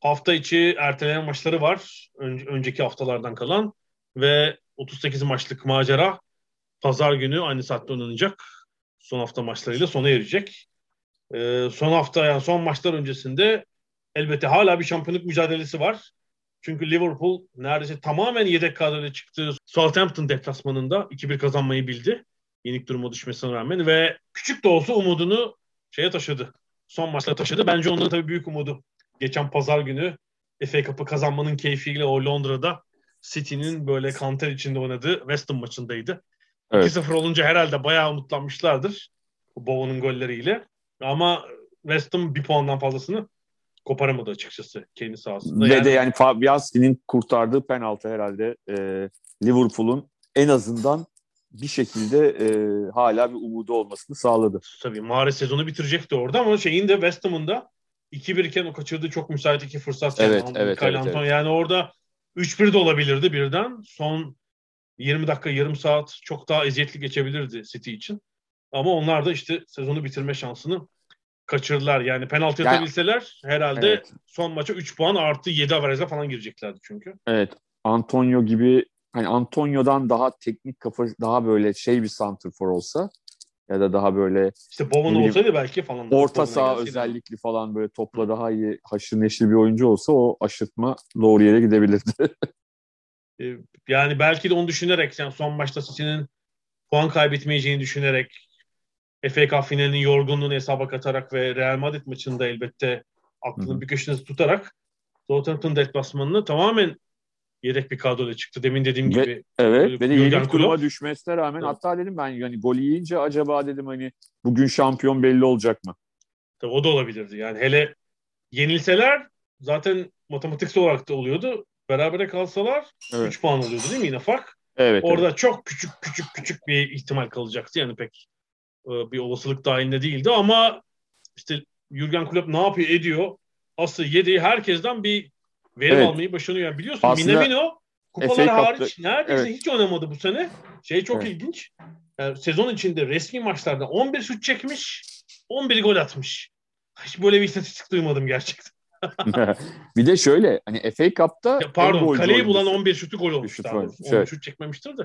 Hafta içi ertelenen maçları var. Ön- önceki haftalardan kalan. Ve 38 maçlık macera pazar günü aynı saatte oynanacak. Son hafta maçlarıyla sona erecek. Ee, son hafta yani son maçlar öncesinde elbette hala bir şampiyonluk mücadelesi var. Çünkü Liverpool neredeyse tamamen yedek kadroyla çıktığı Southampton deplasmanında 2-1 kazanmayı bildi. Yenik duruma düşmesine rağmen ve küçük de olsa umudunu şeye taşıdı. Son maçta taşıdı. Bence onların tabii büyük umudu. Geçen pazar günü FA Cup'ı kazanmanın keyfiyle o Londra'da City'nin böyle kanter içinde oynadığı West Ham maçındaydı. Evet. 2-0 olunca herhalde bayağı umutlanmışlardır. Bowen'ın golleriyle. Ama West Ham bir puandan fazlasını koparamadı açıkçası kendi sahasında. Ve yani... de yani Fabianski'nin kurtardığı penaltı herhalde e, Liverpool'un en azından bir şekilde e, hala bir umudu olmasını sağladı. Tabii Mahrez sezonu bitirecekti orada ama şeyin de West Ham'ın da 2-1 iken o kaçırdığı çok müsait iki fırsat. Evet, yani, evet, evet, evet. Yani orada 3-1 de olabilirdi birden. Son 20 dakika, yarım saat çok daha eziyetli geçebilirdi City için. Ama onlar da işte sezonu bitirme şansını kaçırdılar. Yani penaltı yani, atabilseler herhalde evet. son maça 3 puan artı 7 avarajla falan gireceklerdi çünkü. Evet. Antonio gibi hani Antonio'dan daha teknik kafa daha böyle şey bir santrfor olsa ya da daha böyle işte Bowen olsaydı belki falan. Orta saha özellikli falan böyle topla daha iyi haşır neşir bir oyuncu olsa o aşırtma doğru yere gidebilirdi. (laughs) Ee, yani belki de onu düşünerek yani son maçta City'nin puan kaybetmeyeceğini düşünerek FA Cup finalinin yorgunluğunu hesaba katarak ve Real Madrid maçında elbette aklının bir köşesinde tutarak Southampton deplasmanını tamamen yedek bir kadroyla çıktı. Demin dediğim ve, gibi. Evet. Ve de yedek duruma düşmesine rağmen evet. hatta dedim ben yani gol yiyince acaba dedim hani bugün şampiyon belli olacak mı? Tabii o da olabilirdi. Yani hele yenilseler zaten matematiksel olarak da oluyordu. Berabere kalsalar evet. 3 puan oluyordu değil mi yine fark? Evet. Orada evet. çok küçük küçük küçük bir ihtimal kalacaktı. Yani pek bir olasılık dahilinde değildi ama işte Jurgen Klopp ne yapıyor ediyor? Asıl yediği herkesten bir verim evet. almayı başarıyor. Yani biliyorsun Aslında Minamino kupalar hariç neredeyse evet. hiç oynamadı bu sene. Şey çok evet. ilginç. Yani sezon içinde resmi maçlarda 11 şut çekmiş, 11 gol atmış. Hiç böyle bir istatistik duymadım gerçekten. (laughs) bir de şöyle hani FA Cup'ta ya pardon kaleyi bulan 11 şutu gol olmuş. Şut, şut çekmemiştir de.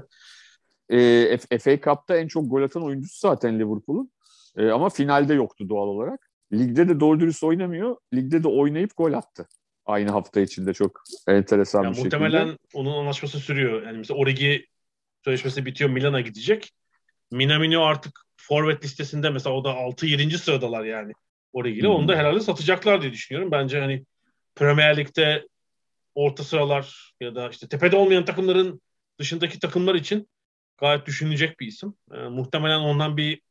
E, FA Cup'ta en çok gol atan oyuncusu zaten Liverpool'un. E, ama finalde yoktu doğal olarak. Ligde de doğru dürüst oynamıyor. Ligde de oynayıp gol attı. Aynı hafta içinde çok enteresan ya bir muhtemelen şekilde. Muhtemelen onun anlaşması sürüyor. Yani mesela Origi sözleşmesi bitiyor Milan'a gidecek. Minamino artık forvet listesinde mesela o da 6-7. sıradalar yani Origi'yle. Hmm. Onu da herhalde satacaklar diye düşünüyorum. Bence hani Premier Lig'de orta sıralar ya da işte tepede olmayan takımların dışındaki takımlar için gayet düşünülecek bir isim. E, muhtemelen ondan bir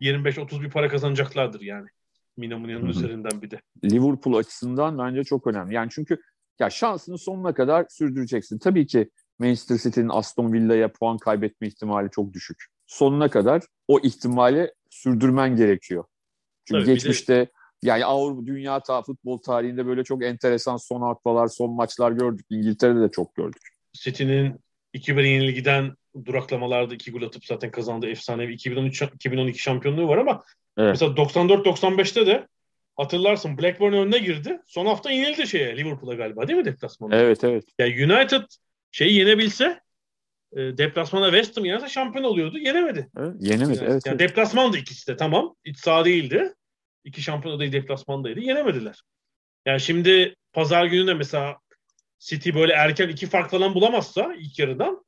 25-30 bir para kazanacaklardır yani. Minamino'nun üzerinden bir de. Liverpool açısından bence çok önemli. Yani çünkü ya şansını sonuna kadar sürdüreceksin. Tabii ki Manchester City'nin Aston Villa'ya puan kaybetme ihtimali çok düşük. Sonuna kadar o ihtimali sürdürmen gerekiyor. Çünkü Tabii geçmişte de... yani Avrupa dünya ta, futbol tarihinde böyle çok enteresan son haftalar, son maçlar gördük. İngiltere'de de çok gördük. City'nin 2-1 yenilgiden duraklamalarda iki gol atıp zaten kazandığı efsanevi 2013-2012 şampiyonluğu var ama evet. mesela 94-95'te de hatırlarsın Blackburn önüne girdi. Son hafta yenildi şeye Liverpool'a galiba değil mi deplasmanda? Evet evet. Yani United şeyi yenebilse e, deplasmana West Ham yenerse şampiyon oluyordu. Yenemedi. Evet, yenemedi. Yani, evet, yani evet. deplasmandı ikisi de tamam. İç saha değildi. İki şampiyon adayı deplasmandaydı. Yenemediler. Yani şimdi pazar günü de mesela City böyle erken iki fark falan bulamazsa ilk yarıdan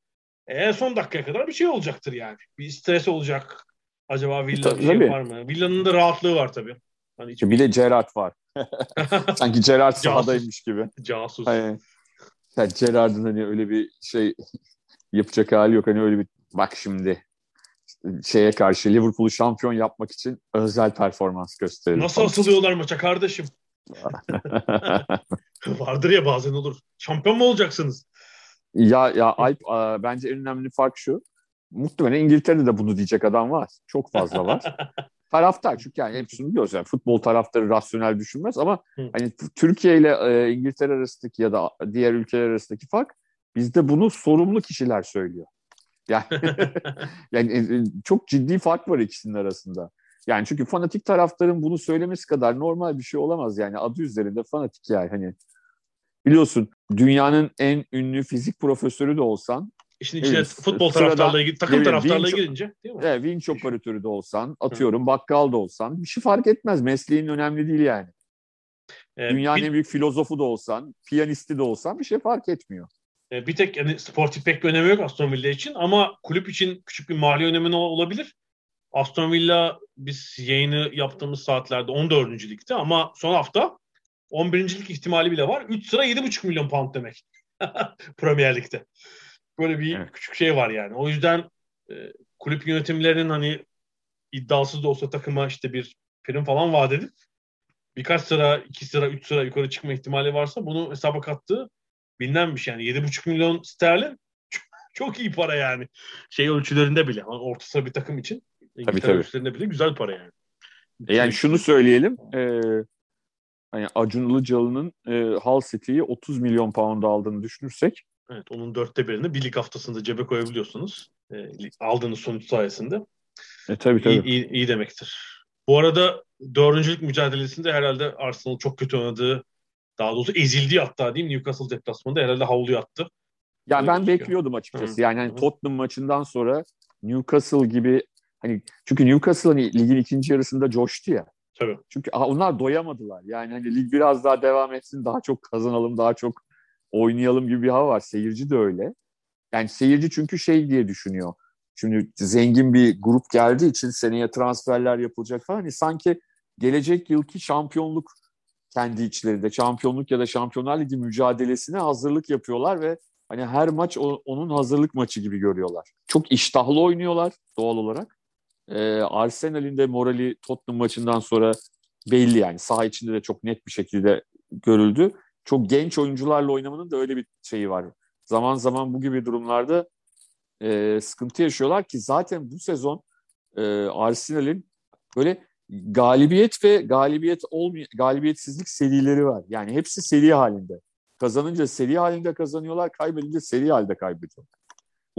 en son dakikaya kadar bir şey olacaktır yani. Bir stres olacak. Acaba Villa Tabii, bir şey tabii. yapar mı? Villa'nın da rahatlığı var tabii. Hani hiç Bir de Gerrard var. (laughs) (laughs) Sanki Gerrard Casus. sahadaymış gibi. casus. Hani, yani Gerrard'ın hani öyle bir şey (laughs) yapacak hali yok. Hani öyle bir bak şimdi şeye karşı Liverpool'u şampiyon yapmak için özel performans gösterelim. Nasıl asılıyorlar maça kardeşim? Vardır ya bazen olur. Şampiyon mu olacaksınız? Ya ya Alp a, bence en önemli fark şu. Muhtemelen İngiltere'de de bunu diyecek adam var. Çok fazla var. (laughs) Taraftar çünkü yani hepsini biliyoruz. Yani futbol taraftarı rasyonel düşünmez ama Hı. hani Türkiye ile e, İngiltere arasındaki ya da diğer ülkeler arasındaki fark bizde bunu sorumlu kişiler söylüyor. Yani, (laughs) yani e, çok ciddi fark var ikisinin arasında. Yani çünkü fanatik taraftarın bunu söylemesi kadar normal bir şey olamaz yani adı üzerinde fanatik yani hani biliyorsun dünyanın en ünlü fizik profesörü de olsan İşin içine Evet, futbol sırada- taraftarlığı, takım taraftarlığı Vinç- girince değil mi? Evet, vinç operatörü de olsan, atıyorum bakkal da olsan bir şey fark etmez. Mesleğin önemli değil yani. Ee, Dünyanın bir, en büyük filozofu da olsan, piyanisti de olsan bir şey fark etmiyor. e, bir tek yani sportif pek bir önemi yok Aston Villa için ama kulüp için küçük bir mali önemi ol- olabilir. Aston Villa biz yayını yaptığımız saatlerde 14. ligde ama son hafta 11. lig ihtimali bile var. 3 sıra 7,5 milyon pound demek. (laughs) Premier Lig'de. Böyle bir Evet. küçük şey var yani. O yüzden e, kulüp yönetimlerinin hani iddiasız da olsa takıma işte bir prim falan vaat edip birkaç sıra, iki sıra, üç sıra yukarı çıkma ihtimali varsa bunu hesaba kattığı bilinen bir şey. Yani 7,5 milyon sterlin çok, çok iyi para yani. Şey ölçülerinde bile. Orta sıra bir takım için. İngiltere tabii. ölçülerinde bile güzel para yani. E yani şunu söyleyelim, e, hani Acun Ilıcalı'nın e, Hull City'yi 30 milyon pound aldığını düşünürsek, Evet, onun dörtte birini bir lig haftasında cebe koyabiliyorsunuz. E, aldığınız sonuç sayesinde. e, tabii İyi, tabii. iyi, iyi demektir. Bu arada dördüncülük mücadelesinde herhalde Arsenal çok kötü oynadığı, daha doğrusu ezildiği hatta diyeyim Newcastle deplasmanında herhalde havluyu attı. Ya Öyle ben bekliyordum açıkçası. Hı. Yani hani Hı. Tottenham maçından sonra Newcastle gibi hani çünkü Newcastle hani ligin ikinci yarısında coştu ya. Tabii. Çünkü onlar doyamadılar. Yani hani lig biraz daha devam etsin, daha çok kazanalım, daha çok oynayalım gibi bir hava var. Seyirci de öyle. Yani seyirci çünkü şey diye düşünüyor. Şimdi zengin bir grup geldiği için seneye transferler yapılacak falan. Hani sanki gelecek yılki şampiyonluk kendi içlerinde şampiyonluk ya da Şampiyonlar Ligi mücadelesine hazırlık yapıyorlar ve hani her maç onun hazırlık maçı gibi görüyorlar. Çok iştahlı oynuyorlar doğal olarak. Ee, Arsenal'in de morali Tottenham maçından sonra belli yani. Saha içinde de çok net bir şekilde görüldü. Çok genç oyuncularla oynamanın da öyle bir şeyi var. Zaman zaman bu gibi durumlarda e, sıkıntı yaşıyorlar ki zaten bu sezon e, Arsenal'in böyle galibiyet ve galibiyet olmay galibiyetsizlik serileri var. Yani hepsi seri halinde. Kazanınca seri halinde kazanıyorlar, kaybedince seri halde kaybediyorlar.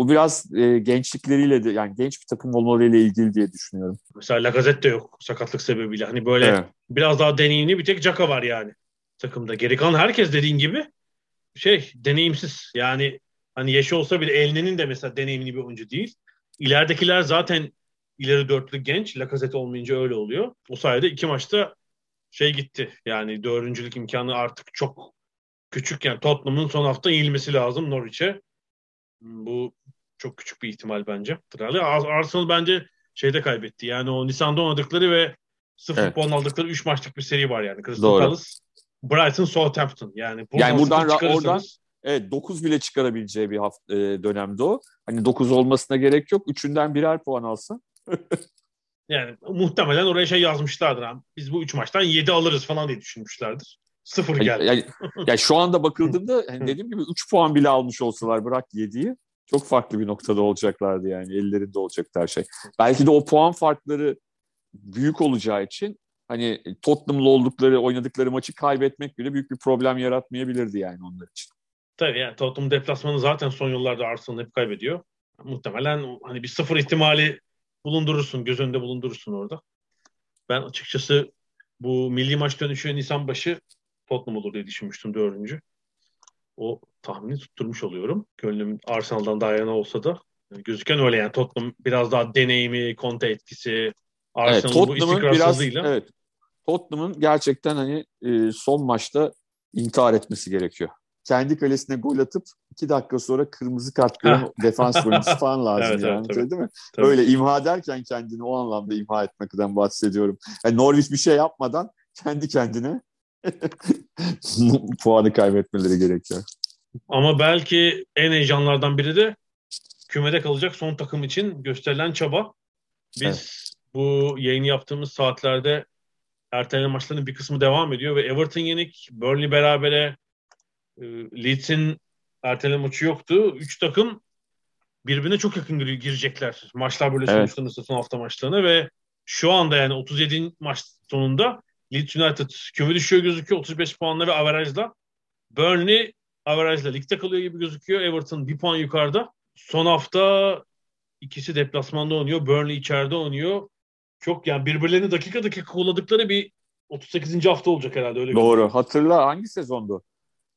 Bu biraz e, gençlikleriyle de yani genç bir takım olmalarıyla ilgili diye düşünüyorum. Mesela Lacazette de yok sakatlık sebebiyle. Hani böyle Evet. biraz daha deneyimli bir tek Xhaka var yani takımda. Geri kalan herkes dediğin gibi şey deneyimsiz. Yani hani yaşı olsa bile Elne'nin de mesela deneyimli bir oyuncu değil. İleridekiler zaten ileri dörtlü genç. Lacazette olmayınca öyle oluyor. O sayede iki maçta şey gitti. Yani dördüncülük imkanı artık çok küçük. Yani Tottenham'ın son hafta yenilmesi lazım Norwich'e. Bu çok küçük bir ihtimal bence. Arsenal bence şeyde kaybetti. Yani o Nisan'da oynadıkları ve sıfır Evet. puan aldıkları 3 maçlık bir seri var yani. Crystal. Palace, Brighton, Southampton. Yani buradan, Yani buradan ra- oradan- Evet 9 bile çıkarabileceği bir hafta, e, dönemde o. Hani 9 olmasına gerek yok. Üçünden birer puan alsa. (laughs) yani muhtemelen oraya şey yazmışlardır. Ha. Biz bu 3 maçtan 7 alırız falan diye düşünmüşlerdir. Sıfır geldi. yani, (laughs) yani şu anda bakıldığında (laughs) hani dediğim gibi 3 puan bile almış olsalar bırak 7'yi çok farklı bir noktada olacaklardı yani ellerinde olacaktı her şey. Belki de o puan farkları büyük olacağı için hani Tottenham'la oldukları oynadıkları maçı kaybetmek bile büyük bir problem yaratmayabilirdi yani onlar için. Tabii yani Tottenham deplasmanı zaten son yıllarda Arsenal hep kaybediyor. Muhtemelen hani bir sıfır ihtimali bulundurursun, göz önünde bulundurursun orada. Ben açıkçası bu milli maç dönüşü Nisan başı Tottenham olur diye düşünmüştüm dördüncü. o tahmini tutturmuş oluyorum. Gönlüm Arsenal'dan daha yana olsa da gözüken öyle yani Tottenham biraz daha deneyimi, Conte etkisi, Arsenal'ın evet, bu istikrarsızlığıyla. Biraz, evet, Tottenham'ın gerçekten hani e, son maçta intihar etmesi gerekiyor. Kendi kalesine gol atıp iki dakika sonra kırmızı kart gören defans oyuncusu (laughs) falan lazım evet, yani. Evet, tabii. Değil mi? Tabii. Öyle imha derken kendini o anlamda imha etmekten bahsediyorum. Yani Norwich bir şey yapmadan kendi kendine (laughs) puanı kaybetmeleri gerekiyor. Ama belki en heyecanlardan biri de kümede kalacak son takım için gösterilen çaba. Biz evet. bu yayını yaptığımız saatlerde erteleme maçlarının bir kısmı devam ediyor ve Everton yenik, Burnley berabere, e, Leeds'in erteleme maçı yoktu. Üç takım birbirine çok yakın girecekler. Maçlar böyle evet. sonuçlanırsa son hafta maçlarına ve şu anda yani 37. maç sonunda Leeds United küme düşüyor gözüküyor 35 puanla ve averajla. Burnley averajla ligde kalıyor gibi gözüküyor. Everton bir puan yukarıda. Son hafta ikisi deplasmanda oynuyor. Burnley içeride oynuyor. Çok yani birbirlerini dakika dakika kolladıkları bir 38. hafta olacak herhalde öyle. Doğru. Hatırla hangi sezondu?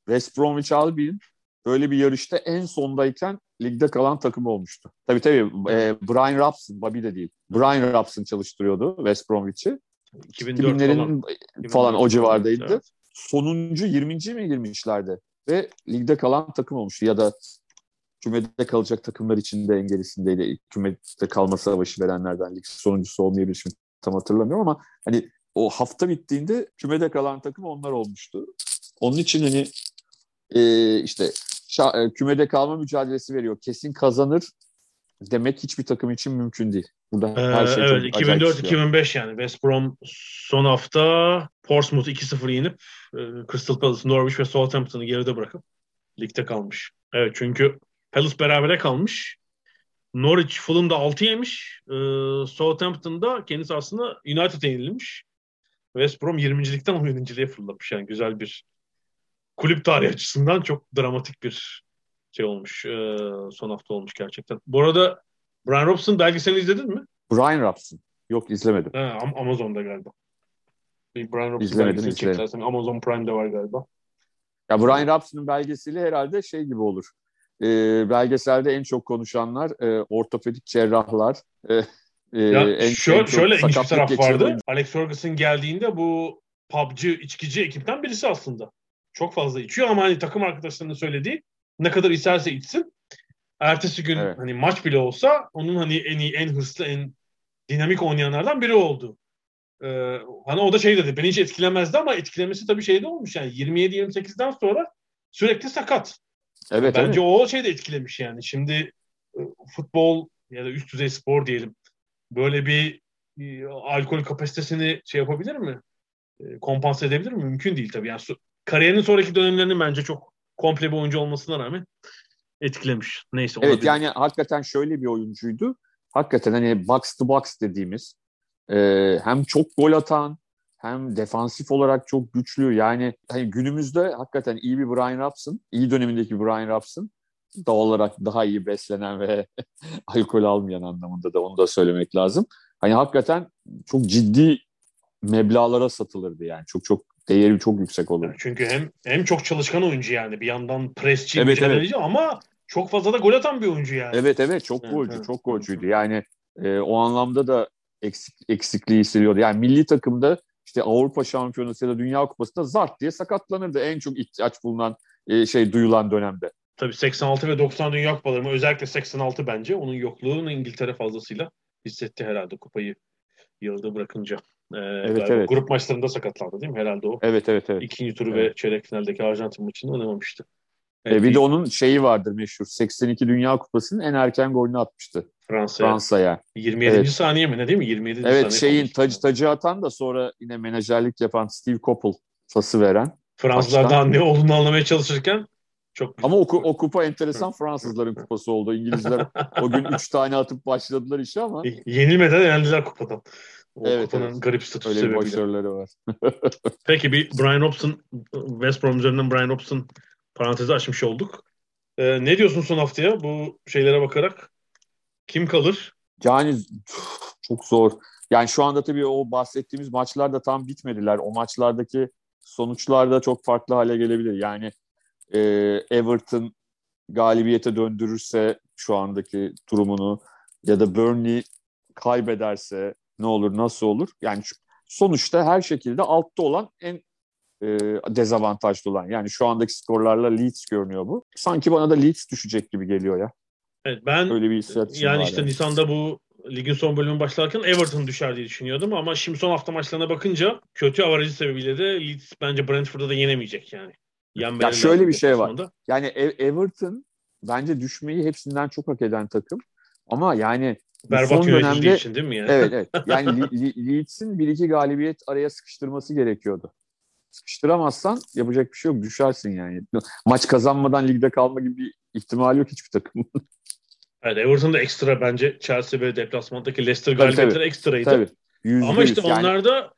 West Bromwich Albion böyle bir yarışta en sondayken ligde kalan takım olmuştu. Tabii tabii e, Brian Robson, Bobby de değil. Brian Robson çalıştırıyordu West Bromwich'i. 2000'lerin falan, falan o civardaydı. Evet. Sonuncu 20. mi girmişlerdi? Ve ligde kalan takım olmuştu. Ya da kümede kalacak takımlar içinde en gerisindeydi. Kümede kalma savaşı verenlerden lig sonuncusu olmayabilir şimdi tam hatırlamıyorum ama hani o hafta bittiğinde kümede kalan takım onlar olmuştu. Onun için hani e, işte şa- e, kümede kalma mücadelesi veriyor. Kesin kazanır demek hiçbir takım için mümkün değil. Burada ee, her şey evet, 2004-2005 yani West Brom son hafta Portsmouth 2-0 yenip e, Crystal Palace, Norwich ve Southampton'ı geride bırakıp ligde kalmış. Evet çünkü Palace berabere kalmış. Norwich Fulham'da 6 yemiş. E, Southampton'da kendisi aslında United'e yenilmiş. West Brom 20.likten 17.liğe fırlamış. Yani güzel bir kulüp tarihi açısından çok dramatik bir şey olmuş. E, son hafta olmuş gerçekten. Bu arada Brian Robson belgeselini izledin mi? Brian Robson. Yok izlemedim. Ha, Amazon'da galiba. Bir Brian Robson izlemedim, belgeseli Amazon Prime'de var galiba. Ya Brian Robson'un belgeseli herhalde şey gibi olur. E, belgeselde en çok konuşanlar e, ortopedik cerrahlar. E, e, ya en, şöyle, en şöyle ilginç bir taraf vardı. Oyuncu. Alex Ferguson geldiğinde bu PUBG içkici ekipten birisi aslında. Çok fazla içiyor ama hani takım arkadaşlarının söylediği ne kadar isterse içsin. Ertesi gün evet. hani maç bile olsa onun hani en iyi, en hırslı, en dinamik oynayanlardan biri oldu. Ee, hani o da şey dedi, beni hiç etkilemezdi ama etkilemesi tabii şeyde olmuş yani 27-28'den sonra sürekli sakat. Evet, Bence evet. o şey de etkilemiş yani. Şimdi e, futbol ya da üst düzey spor diyelim böyle bir e, alkol kapasitesini şey yapabilir mi? E, kompanse edebilir mi? Mümkün değil tabii. Yani kariyerinin sonraki dönemlerini bence çok komple bir oyuncu olmasına rağmen etkilemiş. Neyse. Evet yani hakikaten şöyle bir oyuncuydu. Hakikaten hani box to box dediğimiz e, hem çok gol atan hem defansif olarak çok güçlü. Yani hani günümüzde hakikaten iyi bir Brian Robson, iyi dönemindeki Brian Robson doğal olarak daha iyi beslenen ve (laughs) alkol almayan anlamında da onu da söylemek lazım. Hani hakikaten çok ciddi meblalara satılırdı yani. Çok çok değeri çok yüksek olur. Çünkü hem hem çok çalışkan oyuncu yani bir yandan presçi, evet, evet. ama çok fazla da gol atan bir oyuncu yani. Evet evet çok golcü, evet, çok golcüydü. Yani e, o anlamda da eksik, eksikliği hissediyordu. Yani milli takımda işte Avrupa Şampiyonası ya da Dünya Kupası'nda zart diye sakatlanırdı. En çok ihtiyaç bulunan e, şey duyulan dönemde. Tabii 86 ve 90 Dünya Kupaları özellikle 86 bence onun yokluğunu İngiltere fazlasıyla hissetti herhalde kupayı yılda bırakınca. Ee, evet, evet. Grup maçlarında sakatlandı değil mi? Herhalde o. Evet evet evet. İkinci turu evet. ve çeyrek finaldeki Arjantin maçını oynamamıştı. Evet, bir de onun şeyi vardır meşhur. 82 Dünya Kupası'nın en erken golünü atmıştı. Fransa'ya. Fransa'ya. 27. Evet. saniye mi ne değil mi? 27. Evet şeyin tacı tacı atan da sonra yine menajerlik yapan Steve Coppell pası veren. Fransızlardan ne olduğunu anlamaya çalışırken çok Ama o, o kupa enteresan Fransızların kupası oldu. İngilizler (laughs) o gün 3 tane atıp başladılar işe ama. Yenilmeden yendiler kupadan. O evet, kupanın evet. garip statüsü Öyle sebebiyle. başarıları var. (laughs) Peki bir Brian Robson, West Brom üzerinden Brian Robson parantezi açmış olduk. Ee, ne diyorsun son haftaya bu şeylere bakarak? Kim kalır? Yani çok zor. Yani şu anda tabii o bahsettiğimiz maçlar da tam bitmediler. O maçlardaki sonuçlar da çok farklı hale gelebilir. Yani e, Everton galibiyete döndürürse şu andaki durumunu ya da Burnley kaybederse ne olur nasıl olur? Yani sonuçta her şekilde altta olan en e, dezavantajlı olan. Yani şu andaki skorlarla Leeds görünüyor bu. Sanki bana da Leeds düşecek gibi geliyor ya. Evet ben Öyle bir yani işte yani. Nisan'da bu ligin son bölümü başlarken Everton düşer diye düşünüyordum ama şimdi son hafta maçlarına bakınca kötü avarajı sebebiyle de Leeds bence Brentford'da da yenemeyecek yani. ya şöyle bir şey var. Yani Everton bence düşmeyi hepsinden çok hak eden takım. Ama yani Berbat son dönemde için değil mi yani? Evet evet. (laughs) Yani Leeds'in bir iki galibiyet araya sıkıştırması gerekiyordu. Sıkıştıramazsan yapacak bir şey yok. Düşersin yani. Maç kazanmadan ligde kalma gibi bir ihtimal yok hiçbir takım. (laughs) evet Everton'da ekstra bence Chelsea ve deplasmandaki Leicester galibiyetleri ekstraydı. Tabii. Ama işte yani... onlar da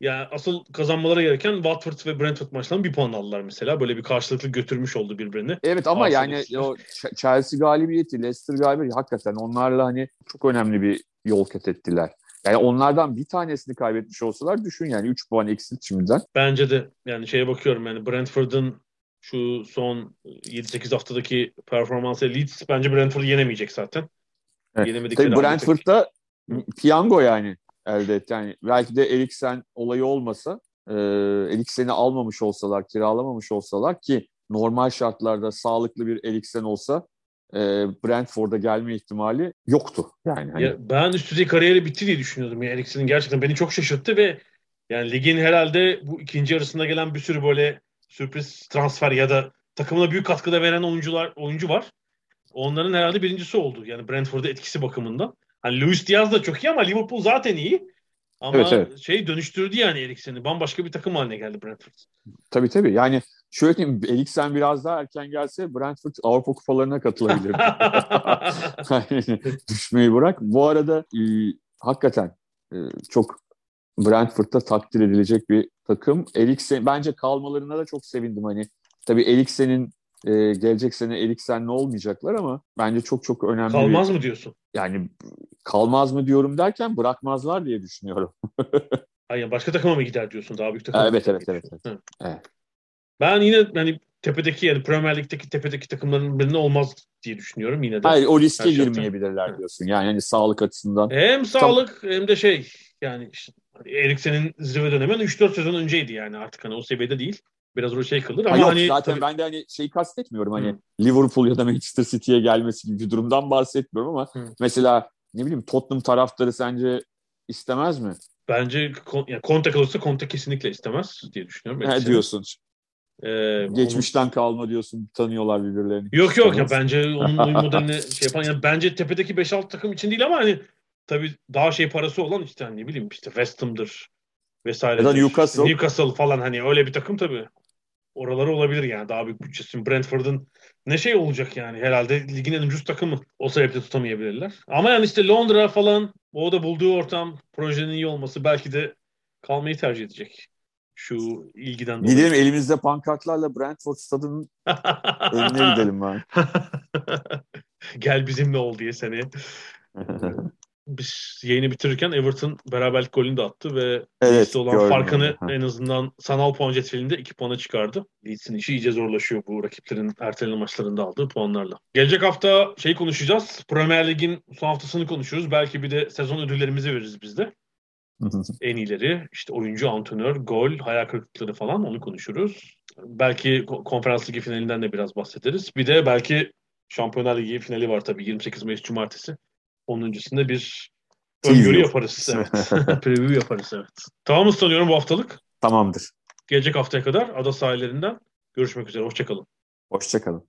yani asıl kazanmaları gereken Watford ve Brentford maçlarından bir puan aldılar mesela. Böyle bir karşılıklı götürmüş oldu birbirini. Evet ama Arsenal yani o Chelsea galibiyeti, Leicester galibiyeti hakikaten onlarla hani çok önemli bir yol kat ettiler. Yani onlardan bir tanesini kaybetmiş olsalar düşün yani 3 puan eksilt şimdiden. Bence de yani şeye bakıyorum yani Brentford'un şu son 7-8 haftadaki performansı Leeds bence Brentford'u yenemeyecek zaten. Evet. Tabii Brentford'da piyango yani elde etti. Yani belki de Eriksen olayı olmasa e, Eriksen'i almamış olsalar, kiralamamış olsalar ki normal şartlarda sağlıklı bir Eriksen olsa e, Brentford'a gelme ihtimali yoktu. Yani hani... ya ben üst düzey kariyeri bitti diye düşünüyordum. Yani Eriksen'in gerçekten beni çok şaşırttı ve yani ligin herhalde bu ikinci yarısında gelen bir sürü böyle sürpriz transfer ya da takımına büyük katkıda veren oyuncular oyuncu var. Onların herhalde birincisi oldu. Yani Brentford'a etkisi bakımından. Hani Luis Diaz da çok iyi ama Liverpool zaten iyi. Ama evet, evet. şey dönüştürdü yani Eriksen'i. Bambaşka bir takım haline geldi Brentford. Tabii tabii. Yani şöyle diyeyim Eriksen biraz daha erken gelse Brentford Avrupa kupalarına katılabilirdi. (laughs) (laughs) düşmeyi bırak. Bu arada e, hakikaten e, çok Brentford'da takdir edilecek bir takım. Eriksen bence kalmalarına da çok sevindim hani. Tabii Eriksen'in e, gelecek sene Eriksen'le olmayacaklar ama bence çok çok önemli. Kalmaz bir, mı diyorsun? Yani kalmaz mı diyorum derken bırakmazlar diye düşünüyorum. (laughs) Hayır başka takıma mı gider diyorsun daha büyük takıma? Evet evet evet. evet. evet. Ben yine yani tepedeki yani Premier Lig'deki tepedeki takımların birine olmaz diye düşünüyorum yine de. Hayır o riske girmeyebilirler diyorsun. Yani hani sağlık açısından. Hem sağlık Tam... hem de şey yani işte Eriksen'in zirve dönemi 3-4 sezon önceydi yani artık hani o seviyede değil biraz o şey kılır ama yok, hani zaten tabii... ben de hani şeyi kastetmiyorum hani Hı. Liverpool ya da Manchester City'ye gelmesi gibi bir durumdan bahsetmiyorum ama Hı. mesela ne bileyim Tottenham taraftarı sence istemez mi? Bence yani Conte kalırsa Conte kesinlikle istemez diye düşünüyorum. Ne diyorsun? Ee, Geçmişten onun... kalma diyorsun tanıyorlar birbirlerini. Yok yok ya bence onun (laughs) modelini şey yapan yani bence tepedeki 5-6 takım için değil ama hani tabii daha şey parası olan işte hani ne bileyim işte West Ham'dır vesaire. Ya da Newcastle. Newcastle falan hani öyle bir takım tabii oraları olabilir yani daha büyük bütçesi. Brentford'un ne şey olacak yani herhalde ligin en ucuz takımı. O sebeple tutamayabilirler. Ama yani işte Londra falan o da bulduğu ortam projenin iyi olması belki de kalmayı tercih edecek. Şu ilgiden dolayı. Gidelim elimizde pankartlarla Brentford stadının önüne gidelim ben. (laughs) Gel bizimle ol diye seni. (laughs) biz yayını bitirirken Everton beraberlik golünü de attı ve evet, Leeds'le olan gördüm. farkını en azından sanal puan cetvelinde 2 puana çıkardı. Leeds'in işi iyice zorlaşıyor bu rakiplerin ertelenen maçlarında aldığı puanlarla. Gelecek hafta şey konuşacağız. Premier Lig'in son haftasını konuşuyoruz. Belki bir de sezon ödüllerimizi veririz biz de. en iyileri işte oyuncu, antrenör, gol, hayal kırıklıkları falan onu konuşuruz. Belki konferans ligi finalinden de biraz bahsederiz. Bir de belki Şampiyonlar Ligi finali var tabii 28 Mayıs Cumartesi. Onun öncesinde bir öngörü yaparız. (laughs) Evet. (laughs) Preview yaparız evet. Tamam sanıyorum bu haftalık. Tamamdır. Gelecek haftaya kadar ada sahillerinden görüşmek üzere. Hoşçakalın. Hoşçakalın.